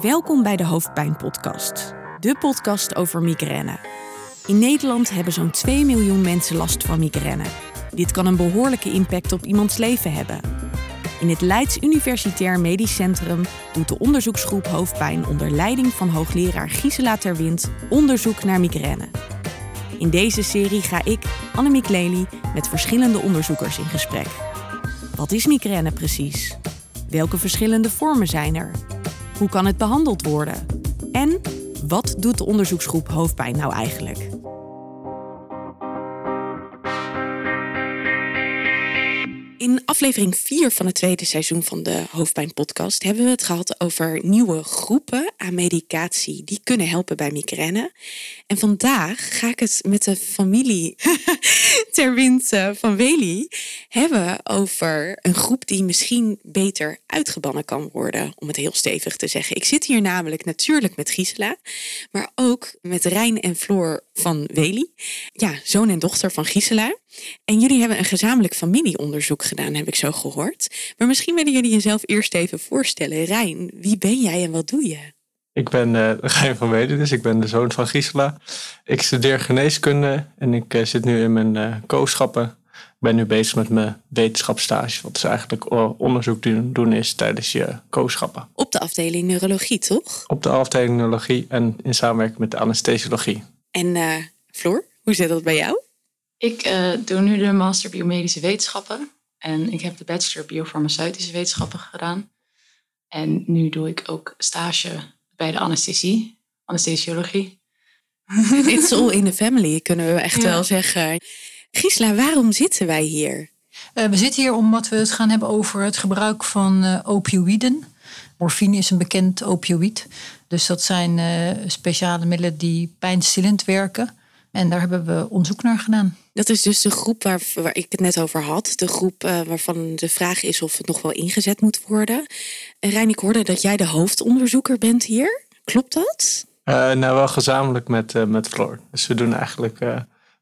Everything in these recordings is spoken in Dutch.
Welkom bij de Hoofdpijn-podcast, de podcast over migraine. In Nederland hebben zo'n 2 miljoen mensen last van migraine. Dit kan een behoorlijke impact op iemands leven hebben. In het Leids Universitair Medisch Centrum doet de onderzoeksgroep Hoofdpijn onder leiding van hoogleraar Gisela Terwind onderzoek naar migraine. In deze serie ga ik, Annemiek Lely, met verschillende onderzoekers in gesprek. Wat is migraine precies? Welke verschillende vormen zijn er? Hoe kan het behandeld worden? En wat doet de onderzoeksgroep hoofdpijn nou eigenlijk? In aflevering 4 van het tweede seizoen van de Hoofdpijn-podcast hebben we het gehad over nieuwe groepen aan medicatie die kunnen helpen bij migraine. En vandaag ga ik het met de familie Terwind van Wely hebben over een groep die misschien beter uitgebannen kan worden, om het heel stevig te zeggen. Ik zit hier namelijk natuurlijk met Gisela, maar ook met Rijn en Floor van Wely. Ja, zoon en dochter van Gisela. En jullie hebben een gezamenlijk familieonderzoek gedaan, heb ik zo gehoord. Maar misschien willen jullie jezelf eerst even voorstellen. Rijn, wie ben jij en wat doe je? Ik ben uh, van Weden, dus ik ben de zoon van Gisela. Ik studeer geneeskunde en ik uh, zit nu in mijn uh, kooschappen. Ik ben nu bezig met mijn wetenschapsstage, wat is eigenlijk onderzoek doen is tijdens je kooschappen. Op de afdeling neurologie, toch? Op de afdeling neurologie en in samenwerking met de anesthesiologie. En Floor, hoe zit dat bij jou? Ik uh, doe nu de master biomedische wetenschappen. En ik heb de bachelor biofarmaceutische wetenschappen gedaan. En nu doe ik ook stage bij de anesthesie, anesthesiologie. It's all in the family, kunnen we echt wel zeggen. Gisela, waarom zitten wij hier? Uh, we zitten hier omdat we het gaan hebben over het gebruik van uh, opioïden. Morfine is een bekend opioïd. Dus dat zijn speciale middelen die pijnstillend werken. En daar hebben we onderzoek naar gedaan. Dat is dus de groep waar, waar ik het net over had. De groep uh, waarvan de vraag is of het nog wel ingezet moet worden. En Rijn, ik hoorde dat jij de hoofdonderzoeker bent hier. Klopt dat? Uh, nou, wel gezamenlijk met, uh, met Floor. Dus we doen eigenlijk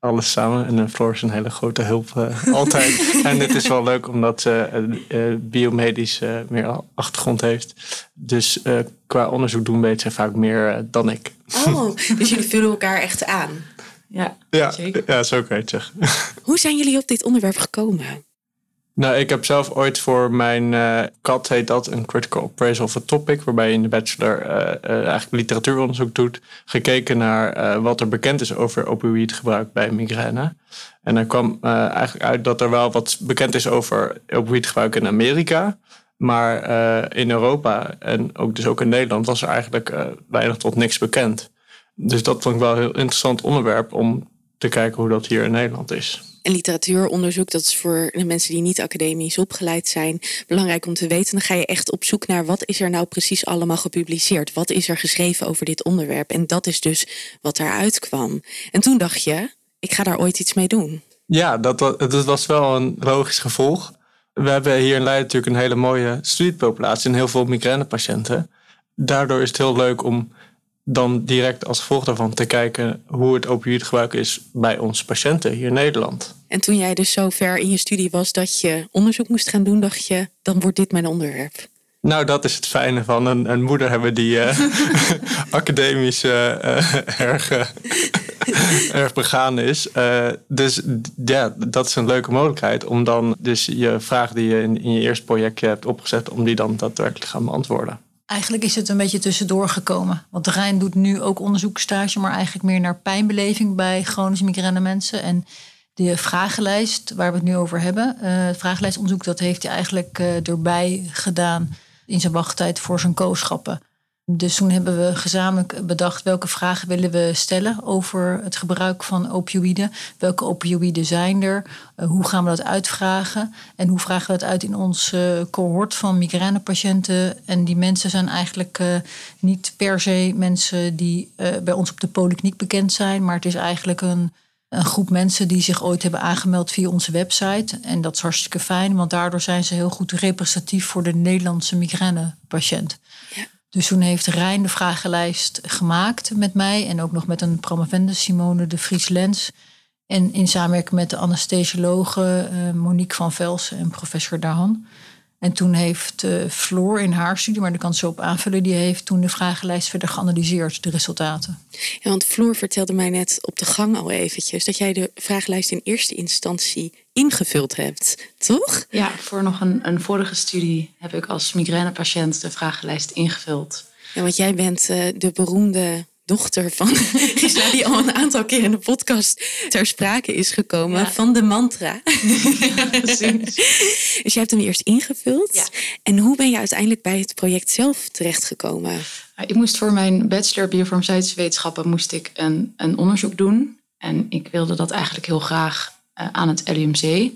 alles samen. En Floor is een hele grote hulp altijd. en het is wel leuk omdat ze biomedisch meer achtergrond heeft. Dus qua onderzoek doen weet ze vaak meer dan ik. Oh, dus jullie vullen elkaar echt aan? Ja, ja, zeker. ja, zo kan je het zeggen. Hoe zijn jullie op dit onderwerp gekomen? Nou, ik heb zelf ooit voor mijn uh, kat, heet dat, een critical appraisal of a topic, waarbij je in de bachelor uh, uh, eigenlijk literatuuronderzoek doet, gekeken naar wat er bekend is over opioïdgebruik bij migraine. En er kwam eigenlijk uit dat er wel wat bekend is over opioïdgebruik in Amerika. Maar in Europa en ook dus ook in Nederland was er eigenlijk weinig tot niks bekend. Dus dat vond ik wel een heel interessant onderwerp om te kijken hoe dat hier in Nederland is. En literatuuronderzoek, dat is voor de mensen die niet academisch opgeleid zijn, belangrijk om te weten. Dan ga je echt op zoek naar wat is er nou precies allemaal gepubliceerd? Wat is er geschreven over dit onderwerp? En dat is dus wat eruit kwam. En toen dacht je, ik ga daar ooit iets mee doen. Ja, dat, dat was wel een logisch gevolg. We hebben hier in Leiden natuurlijk een hele mooie studiepopulatie en heel veel migrainepatiënten. Daardoor is het heel leuk om dan direct als gevolg daarvan te kijken hoe het opioïdgebruik is bij onze patiënten hier in Nederland. En toen jij dus zo ver in je studie was dat je onderzoek moest gaan doen, dacht je, dan wordt dit mijn onderwerp. Nou, dat is het fijne van een, een moeder hebben die uh, academisch uh, erg, erg begaan is. dus ja, dat is een leuke mogelijkheid om dan dus je vraag die je in, in je eerste projectje hebt opgezet, om die dan daadwerkelijk te gaan beantwoorden. Eigenlijk is het een beetje tussendoor gekomen. Want Rijn doet nu ook onderzoekstage, maar eigenlijk meer naar pijnbeleving bij chronische migraine mensen. En de vragenlijst waar we het nu over hebben, uh, het vragenlijstonderzoek, dat heeft hij eigenlijk uh, erbij gedaan in zijn wachttijd voor zijn kooschappen. Dus toen hebben we gezamenlijk bedacht welke vragen willen we stellen over het gebruik van opioïden. Welke opioïden zijn er? Uh, hoe gaan we dat uitvragen? En hoe vragen we dat uit in ons uh, cohort van migrainepatiënten? En die mensen zijn eigenlijk uh, niet per se mensen die bij ons op de polykliniek bekend zijn, maar het is eigenlijk een, een groep mensen die zich ooit hebben aangemeld via onze website. En dat is hartstikke fijn, want daardoor zijn ze heel goed representatief voor de Nederlandse migrainepatiënt. Ja. Dus toen heeft Rijn de vragenlijst gemaakt met mij en ook nog met een promovendus Simone de Vries Lens. En in samenwerking met de anesthesiologen uh, Monique van Velsen en professor Dahan. En toen heeft uh, Floor in haar studie, maar daar kan ze op aanvullen, die heeft toen de vragenlijst verder geanalyseerd, de resultaten. Ja, want Floor vertelde mij net op de gang al eventjes dat jij de vragenlijst in eerste instantie ingevuld hebt, toch? Ja, voor nog een, een vorige studie heb ik als migrainepatiënt de vragenlijst ingevuld. Ja, want jij bent uh, de beroemde dochter van Gisela, die al een aantal keer in de podcast ter sprake is gekomen, van de mantra. Ja, precies. dus jij hebt hem eerst ingevuld. Ja. En hoe ben je uiteindelijk bij het project zelf terechtgekomen? Ik moest voor mijn bachelor biofarmaceutische wetenschappen moest ik een, een onderzoek doen. En ik wilde dat eigenlijk heel graag aan het LUMC.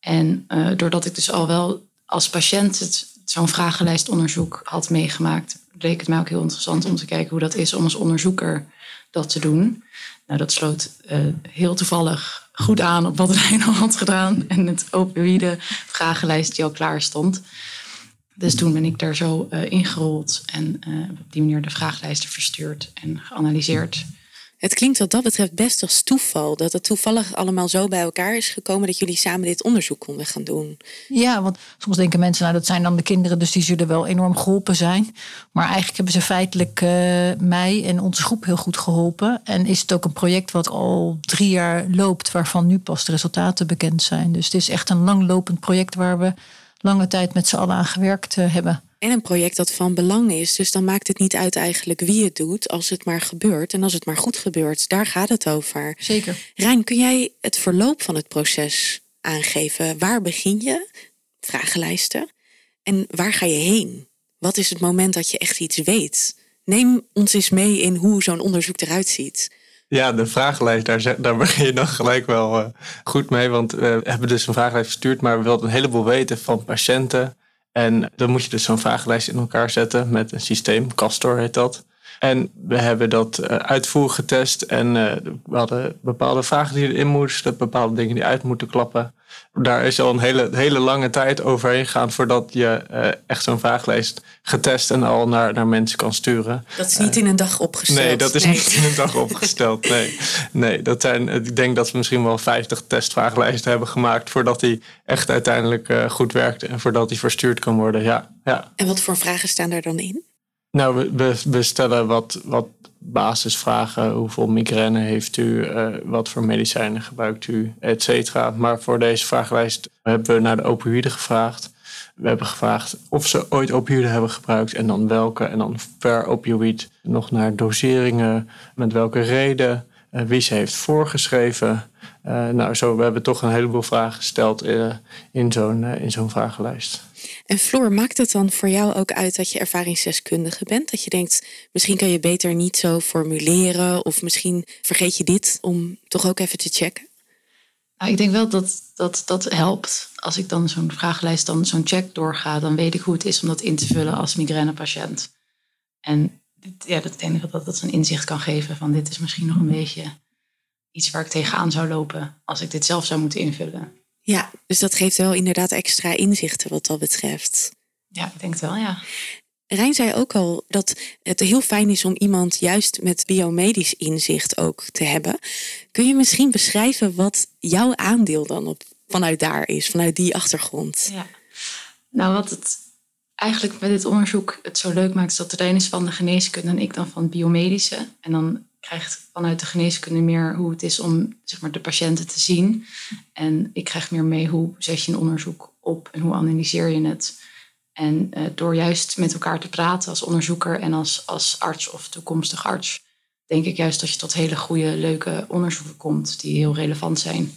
En uh, doordat ik dus al wel als patiënt zo'n vragenlijstonderzoek had meegemaakt, leek het mij ook heel interessant om te kijken hoe dat is om als onderzoeker dat te doen. Nou, dat sloot uh, heel toevallig goed aan op wat Rijn al had gedaan en het opioïde vragenlijst die al klaar stond. Dus toen ben ik daar zo uh, ingerold en op die manier de vragenlijsten verstuurd en geanalyseerd. Het klinkt wat dat betreft best als toeval. Dat het toevallig allemaal zo bij elkaar is gekomen dat jullie samen dit onderzoek konden gaan doen. Ja, want soms denken mensen, nou dat zijn dan de kinderen, dus die zullen wel enorm geholpen zijn. Maar eigenlijk hebben ze feitelijk uh, mij en onze groep heel goed geholpen. En is het ook een project wat al drie jaar loopt, waarvan nu pas de resultaten bekend zijn. Dus het is echt een langlopend project waar we lange tijd met z'n allen aan gewerkt uh, hebben. En een project dat van belang is. Dus dan maakt het niet uit eigenlijk wie het doet, als het maar gebeurt. En als het maar goed gebeurt, daar gaat het over. Zeker. Rijn, kun jij het verloop van het proces aangeven? Waar begin je? Vragenlijsten. En waar ga je heen? Wat is het moment dat je echt iets weet? Neem ons eens mee in hoe zo'n onderzoek eruit ziet. Ja, de vragenlijst, daar, daar begin je dan gelijk wel uh, goed mee. Want we hebben dus een vragenlijst verstuurd, maar we wilden een heleboel weten van patiënten, en dan moet je dus zo'n vragenlijst in elkaar zetten met een systeem, Castor heet dat. En we hebben dat uh, uitvoerig getest en uh, we hadden bepaalde vragen die erin moesten, bepaalde dingen die uit moeten klappen. Daar is al een hele, hele lange tijd overheen gegaan voordat je uh, echt zo'n vragenlijst getest en al naar, naar mensen kan sturen. Dat is niet in een dag opgesteld. Nee, dat is nee. niet in een dag opgesteld. Nee, nee dat zijn, ik denk dat we misschien wel 50 testvragenlijsten hebben gemaakt voordat die echt uiteindelijk goed werkt en voordat die verstuurd kan worden. Ja, ja. En wat voor vragen staan daar dan in? Nou, we, stellen wat, wat basisvragen. Hoeveel migraine heeft u? Uh, wat voor medicijnen gebruikt u? Et cetera. Maar voor deze vragenlijst hebben we naar de opioïden gevraagd. We hebben gevraagd of ze ooit opioïden hebben gebruikt en dan welke. En dan per opioïd nog naar doseringen, met welke reden, uh, wie ze heeft voorgeschreven. Uh, nou, zo, we hebben toch een heleboel vragen gesteld in zo'n in zo'n vragenlijst. En Floor, maakt het dan voor jou ook uit dat je ervaringsdeskundige bent? Dat je denkt, misschien kan je beter niet zo formuleren, of misschien vergeet je dit om toch ook even te checken? Nou, ik denk wel dat dat, dat helpt. Als ik dan zo'n vragenlijst, dan zo'n check doorga, dan weet ik hoe het is om dat in te vullen als migrainepatiënt. En ja, dat enige dat dat een inzicht kan geven van dit is misschien nog een beetje iets waar ik tegenaan zou lopen als ik dit zelf zou moeten invullen. Ja, dus dat geeft wel inderdaad extra inzichten wat dat betreft. Ja, ik denk het wel, ja. Rijn zei ook al dat het heel fijn is om iemand juist met biomedisch inzicht ook te hebben. Kun je misschien beschrijven wat jouw aandeel dan op, vanuit daar is, vanuit die achtergrond? Ja, nou wat het eigenlijk met dit onderzoek het zo leuk maakt, is dat Rijn is van de geneeskunde en ik dan van het biomedische. En dan krijgt vanuit de geneeskunde meer hoe het is om zeg maar, de patiënten te zien. En ik krijg meer mee hoe zet je een onderzoek op en hoe analyseer je het. En uh, door juist met elkaar te praten als onderzoeker en als, als arts of toekomstig arts, denk ik juist dat je tot hele goede, leuke onderzoeken komt die heel relevant zijn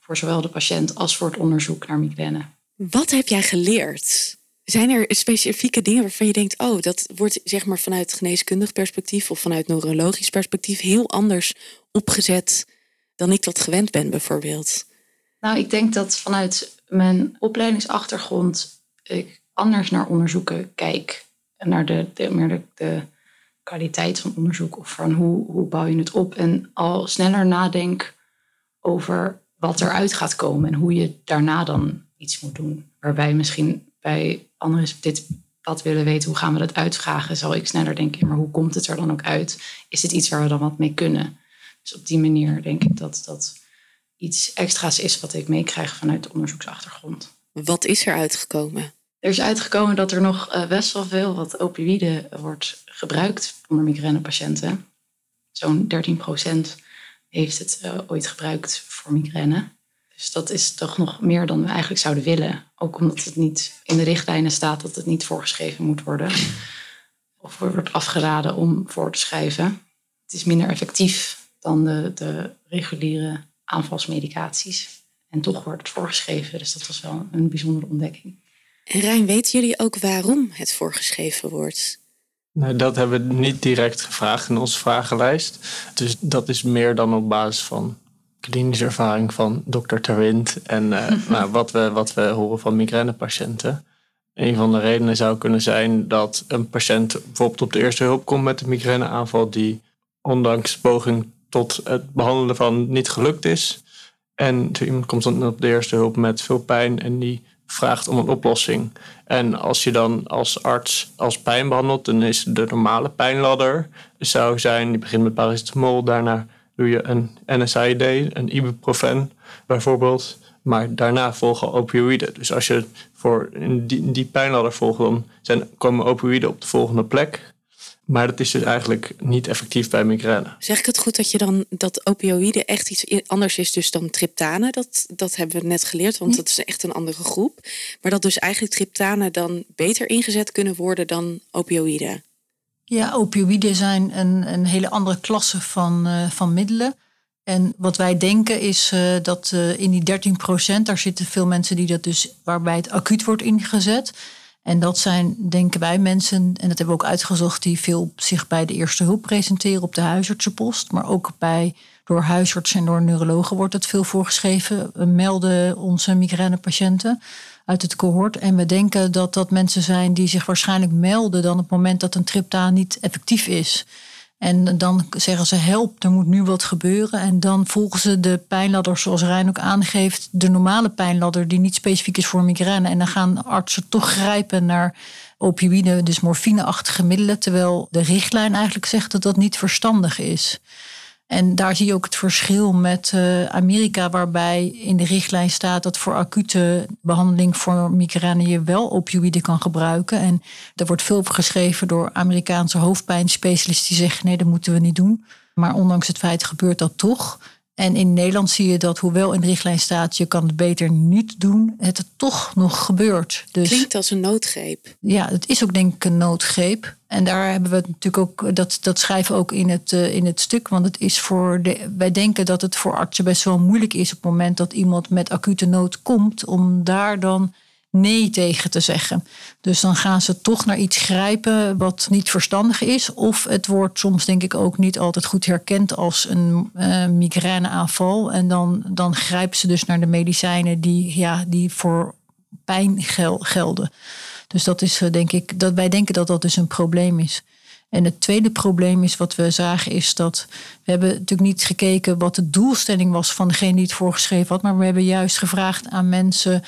voor zowel de patiënt als voor het onderzoek naar migraine. Wat heb jij geleerd zijn er specifieke dingen waarvan je denkt, oh, dat wordt zeg maar vanuit geneeskundig perspectief of vanuit neurologisch perspectief heel anders opgezet dan ik dat gewend ben, bijvoorbeeld? Nou, ik denk dat vanuit mijn opleidingsachtergrond ik anders naar onderzoeken kijk. En naar de, meer de, de, kwaliteit van onderzoek of van hoe, hoe bouw je het op. En al sneller nadenk over wat eruit gaat komen en hoe je daarna dan iets moet doen. Waarbij misschien bij anderen dit pad willen weten, hoe gaan we dat uitvragen, zal ik sneller denken, maar hoe komt het er dan ook uit? Is het iets waar we dan wat mee kunnen? Dus op die manier denk ik dat dat iets extra's is wat ik meekrijg vanuit de onderzoeksachtergrond. Wat is er uitgekomen? Er is uitgekomen dat er nog eh, best wel veel wat opioïden wordt gebruikt onder migrainepatiënten. Zo'n 13% heeft het uh, ooit gebruikt voor migraine. Dus dat is toch nog meer dan we eigenlijk zouden willen. Ook omdat het niet in de richtlijnen staat dat het niet voorgeschreven moet worden. Of wordt afgeraden om voor te schrijven. Het is minder effectief dan de, de reguliere aanvalsmedicaties. En toch wordt het voorgeschreven. Dus dat was wel een bijzondere ontdekking. En Rijn, weten jullie ook waarom het voorgeschreven wordt? Nee, dat hebben we niet direct gevraagd in onze vragenlijst. Dus dat is meer dan op basis van klinische ervaring van dokter Terwind en uh, nou, wat, we, wat we horen van migrainepatiënten. Een van de redenen zou kunnen zijn dat een patiënt bijvoorbeeld op de eerste hulp komt met een migraineaanval die ondanks poging tot het behandelen van niet gelukt is. En iemand komt dan op de eerste hulp met veel pijn en die vraagt om een oplossing. En als je dan als arts als pijn behandelt, dan is de normale pijnladder zou zijn, die begint met paracetamol, daarna doe je een NSAID, een ibuprofen bijvoorbeeld. Maar daarna volgen opioïden. Dus als je voor die, die pijnladder volgt, dan zijn, komen opioïden op de volgende plek. Maar dat is dus eigenlijk niet effectief bij migraine. Zeg ik het goed dat je dan dat opioïden echt iets anders is dus dan triptanen? Dat, dat hebben we net geleerd, want dat is echt een andere groep. Maar dat dus eigenlijk triptanen dan beter ingezet kunnen worden dan opioïden. Ja, opioïden zijn een, een hele andere klasse van, uh, van middelen. En wat wij denken is uh, dat uh, in die 13 procent, daar zitten veel mensen die dat dus, waarbij het acuut wordt ingezet. En dat zijn, denken wij, mensen, en dat hebben we ook uitgezocht, die veel zich bij de eerste hulp presenteren op de huisartsenpost. Maar ook bij, door huisartsen en door neurologen wordt het veel voorgeschreven. Melden onze migrainepatiënten uit het cohort. En we denken dat dat mensen zijn die zich waarschijnlijk melden dan op het moment dat een triptaan niet effectief is. En dan zeggen ze help, er moet nu wat gebeuren. En dan volgen ze de pijnladder zoals Rijn ook aangeeft. De normale pijnladder die niet specifiek is voor migraine. En dan gaan artsen toch grijpen naar opioïden, dus morfineachtige middelen. Terwijl de richtlijn eigenlijk zegt dat dat niet verstandig is. En daar zie je ook het verschil met uh, Amerika, waarbij in de richtlijn staat dat voor acute behandeling voor migraine je wel opioïden kan gebruiken. En er wordt veel geschreven door Amerikaanse hoofdpijnspecialisten die zeggen nee, dat moeten we niet doen. Maar ondanks het feit gebeurt dat toch. En in Nederland zie je dat, hoewel in de richtlijn staat, je kan het beter niet doen, het toch nog gebeurt. Dus, Klinkt als een noodgreep. Ja, het is ook denk ik een noodgreep. En daar hebben we natuurlijk ook, dat, dat schrijven we ook in het, uh, in het stuk. Want het is voor de, wij denken dat het voor artsen best wel moeilijk is op het moment dat iemand met acute nood komt, om daar dan nee tegen te zeggen. Dus dan gaan ze toch naar iets grijpen wat niet verstandig is. Of het wordt soms denk ik ook niet altijd goed herkend als een uh, migraineaanval. En dan, dan grijpen ze dus naar de medicijnen die, ja, die voor pijn gel gelden. Dus dat is denk ik, dat wij denken dat dat dus een probleem is. En het tweede probleem is wat we zagen, is dat we hebben natuurlijk niet gekeken wat de doelstelling was van degene die het voorgeschreven had, maar we hebben juist gevraagd aan mensen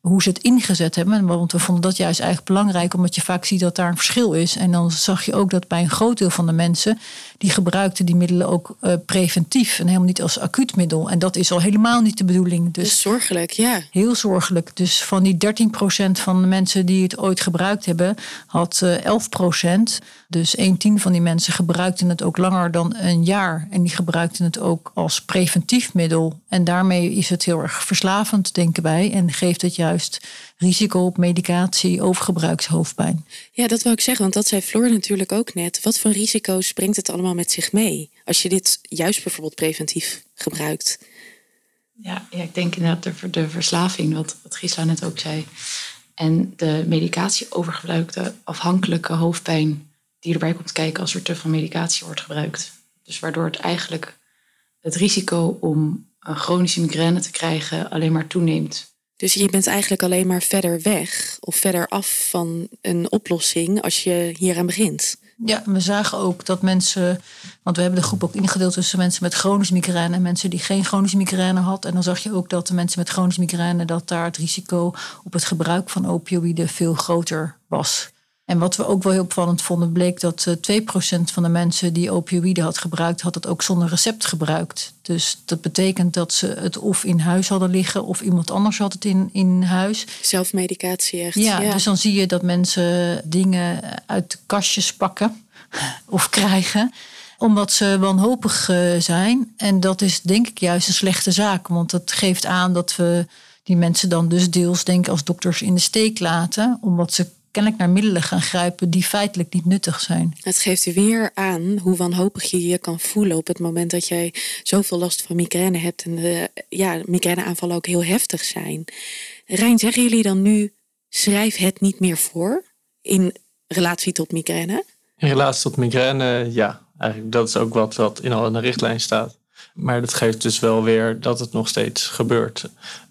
hoe ze het ingezet hebben. Want we vonden dat juist eigenlijk belangrijk, omdat je vaak ziet dat daar een verschil is. En dan zag je ook dat bij een groot deel van de mensen, die gebruikten die middelen ook uh, preventief en helemaal niet als acuut middel. En dat is al helemaal niet de bedoeling. Dus zorgelijk, ja. Heel zorgelijk. Dus van die 13% van de mensen die het ooit gebruikt hebben, had uh, 11%. Dus een tien van die mensen gebruikten het ook langer dan een jaar. En die gebruikten het ook als preventief middel. En daarmee is het heel erg verslavend, denken wij. En geeft het juist risico op medicatie, overgebruikshoofdpijn. Ja, dat wou ik zeggen, want dat zei Floor natuurlijk ook net. Wat voor risico's brengt het allemaal met zich mee? Als je dit juist bijvoorbeeld preventief gebruikt. Ja, ja ik denk inderdaad de, de verslaving, wat, wat Gisela net ook zei. En de medicatie overgebruikte afhankelijke hoofdpijn die erbij komt kijken als er te veel medicatie wordt gebruikt. Dus waardoor het eigenlijk het risico om een chronische migraine te krijgen alleen maar toeneemt. Dus je bent eigenlijk alleen maar verder weg of verder af van een oplossing als je hieraan begint. Ja, we zagen ook dat mensen, want we hebben de groep ook ingedeeld tussen mensen met chronische migraine en mensen die geen chronische migraine hadden. En dan zag je ook dat de mensen met chronische migraine, dat daar het risico op het gebruik van opioïden veel groter was. En wat we ook wel heel opvallend vonden, bleek dat uh, 2% van de mensen die opioïden had gebruikt, had het ook zonder recept gebruikt. Dus dat betekent dat ze het of in huis hadden liggen of iemand anders had het in, in huis. Zelfmedicatie echt. Ja, dus dan zie je dat mensen dingen uit kastjes pakken of krijgen omdat ze wanhopig eh, zijn. En dat is denk ik juist een slechte zaak. Want dat geeft aan dat we die mensen dan dus deels denken als dokters in de steek laten. Omdat ze kennelijk naar middelen gaan grijpen die feitelijk niet nuttig zijn. Het geeft weer aan hoe wanhopig je je kan voelen op het moment dat jij zoveel last van migraine hebt en de ja, migraineaanvallen ook heel heftig zijn. Rijn, zeggen jullie dan nu schrijf het niet meer voor in relatie tot migraine? In relatie tot migraine, ja. Eigenlijk dat is ook wat, wat in al in de richtlijn staat. Maar dat geeft dus wel weer dat het nog steeds gebeurt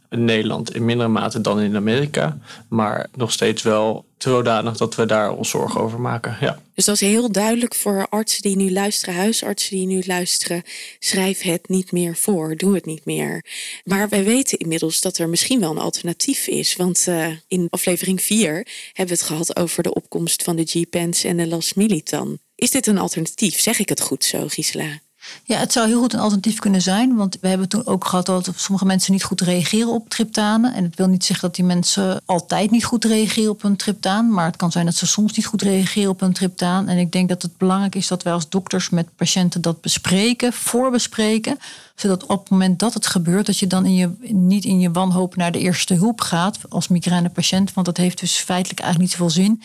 in Nederland in mindere mate dan in Amerika. Maar nog steeds wel zodanig dat we daar ons zorgen over maken. Ja. Dus dat is heel duidelijk voor artsen die nu luisteren, huisartsen die nu luisteren. Schrijf het niet meer voor, doe het niet meer. Maar wij weten inmiddels dat er misschien wel een alternatief is. Want uh, in aflevering 4 hebben we het gehad over de opkomst van de G-Pens en de Las Militan. Is dit een alternatief? Zeg ik het goed zo, Gisela? Ja, het zou heel goed een alternatief kunnen zijn. Want we hebben toen ook gehad dat sommige mensen niet goed reageren op triptanen. En het wil niet zeggen dat die mensen altijd niet goed reageren op een triptaan. Maar het kan zijn dat ze soms niet goed reageren op een triptaan. En ik denk dat het belangrijk is dat wij als dokters met patiënten dat bespreken, voorbespreken zodat op het moment dat het gebeurt, dat je dan in je, niet in je wanhoop naar de eerste hulp gaat als migrainepatiënt. Want dat heeft dus feitelijk eigenlijk niet zoveel zin.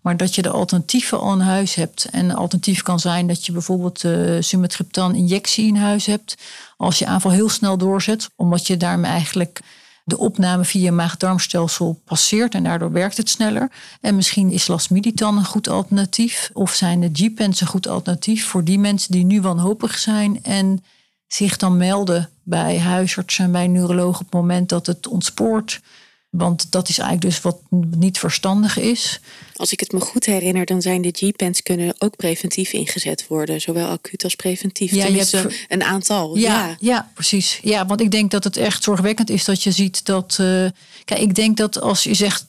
Maar dat je de alternatieven al in huis hebt. En een alternatief kan zijn dat je bijvoorbeeld uh, sumatriptan injectie in huis hebt. Als je aanval heel snel doorzet, omdat je daarmee eigenlijk de opname via maag-darmstelsel passeert en daardoor werkt het sneller. En misschien is lasmiditan een goed alternatief of zijn de G-pens een goed alternatief voor die mensen die nu wanhopig zijn en zich dan melden bij huisartsen en bij neurologen op het moment dat het ontspoort. Want dat is eigenlijk dus wat niet verstandig is. Als ik het me goed herinner, dan zijn de G-pens kunnen ook preventief ingezet worden. Zowel acuut als preventief. Ja, je hebt een aantal. Ja, ja, ja. precies. Ja, want ik denk dat het echt zorgwekkend is dat je ziet dat... Uh, kijk, ik denk dat als je zegt 13%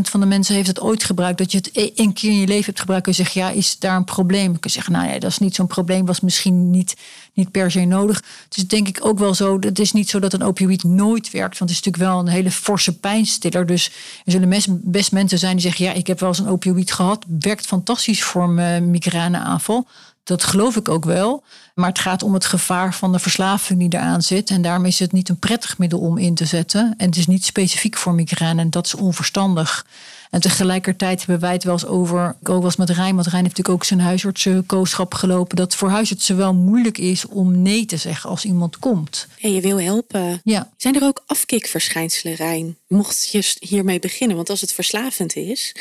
van de mensen heeft het ooit gebruikt... dat je het e- één keer in je leven hebt gebruikt... kun je zeggen, ja, is daar een probleem? Ik kan zeggen, nou ja, dat is niet zo'n probleem. Was misschien niet, niet per se nodig. Het is denk ik ook wel zo... Het is niet zo dat een opioïd nooit werkt. Want het is natuurlijk wel een hele forse pijnstiller. Dus er zullen best mensen zijn die zeggen... ja, ik heb wel eens een opioïd gehad. Werkt fantastisch voor mijn migraineaanval. Dat geloof ik ook wel. Maar het gaat om het gevaar van de verslaving die eraan zit. En daarom is het niet een prettig middel om in te zetten. En het is niet specifiek voor migraine. En dat is onverstandig. En tegelijkertijd hebben wij het wel eens over, ook wel eens met Rijn, want Rijn heeft natuurlijk ook zijn huisartsenkooschap gelopen, dat voor huisartsen wel moeilijk is om nee te zeggen als iemand komt. En je wil helpen. Ja. Zijn er ook afkikverschijnselen, Rijn? Mocht je hiermee beginnen, want als het verslavend is,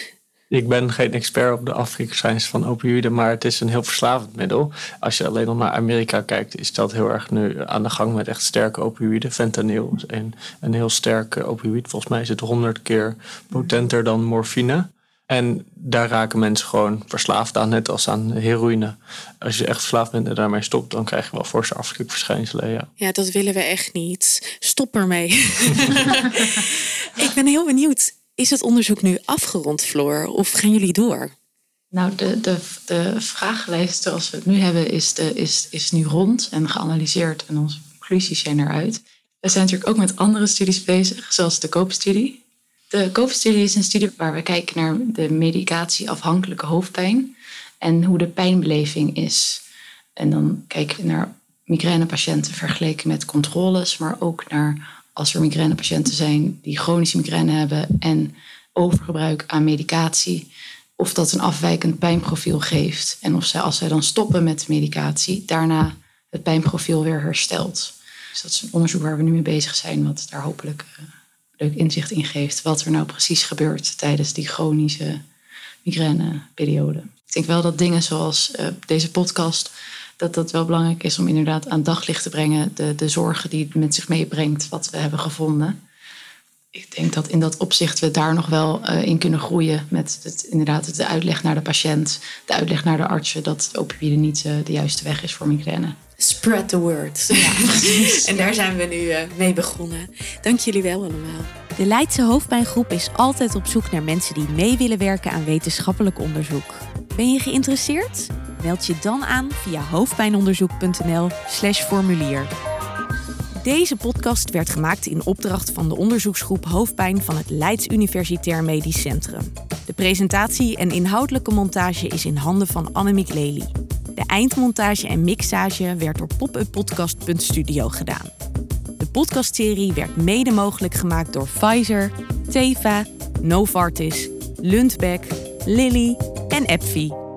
ik ben geen expert op de afkikverschijnselen van opioïden, maar het is een heel verslavend middel. Als je alleen nog naar Amerika kijkt, is dat heel erg nu aan de gang met echt sterke opioïden. Fentanyl is een, heel sterke opioïd. Volgens mij is het honderd keer potenter dan morfine. En daar raken mensen gewoon verslaafd aan, net als aan heroïne. Als je echt verslaafd bent en daarmee stopt, dan krijg je wel forse afkikverschijnselen. Ja. ja, dat willen we echt niet. Stop ermee. ik ben heel benieuwd. Is het onderzoek nu afgerond, Floor, of gaan jullie door? Nou, de, de, de vragenlijst zoals we het nu hebben is, de, is, is nu rond en geanalyseerd en onze conclusies zijn eruit. We zijn natuurlijk ook met andere studies bezig, zoals de koopstudie. De koopstudie is een studie waar we kijken naar de medicatieafhankelijke hoofdpijn en hoe de pijnbeleving is. En dan kijken we naar migrainepatiënten vergeleken met controles, maar ook naar als er migrainepatiënten zijn die chronische migraine hebben en overgebruik aan medicatie, of dat een afwijkend pijnprofiel geeft. En of zij, als zij dan stoppen met medicatie, daarna het pijnprofiel weer herstelt. Dus dat is een onderzoek waar we nu mee bezig zijn, wat daar hopelijk uh, leuk inzicht in geeft. Wat er nou precies gebeurt tijdens die chronische migraineperiode. Ik denk wel dat dingen zoals uh, deze podcast dat dat wel belangrijk is om inderdaad aan daglicht te brengen. De, de zorgen die het met zich meebrengt, wat we hebben gevonden. Ik denk dat in dat opzicht we daar nog wel uh, in kunnen groeien. Met het, inderdaad de uitleg naar de patiënt, de uitleg naar de artsen dat opioïden niet uh, de juiste weg is voor migraine. Spread the word. Ja, en daar zijn we nu eh, mee begonnen. Dank jullie wel allemaal. De Leidse Hoofdpijngroep is altijd op zoek naar mensen die mee willen werken aan wetenschappelijk onderzoek. Ben je geïnteresseerd? Meld je dan aan via hoofdpijnonderzoek.nl/slash formulier. Deze podcast werd gemaakt in opdracht van de onderzoeksgroep Hoofdpijn van het Leids Universitair Medisch Centrum. De presentatie en inhoudelijke montage is in handen van Annemiek Lely. De eindmontage en mixage werd door popupodcast.studio gedaan. De podcastserie werd mede mogelijk gemaakt door Pfizer, Teva, Novartis, Lundbeck, Lilly en Epvi.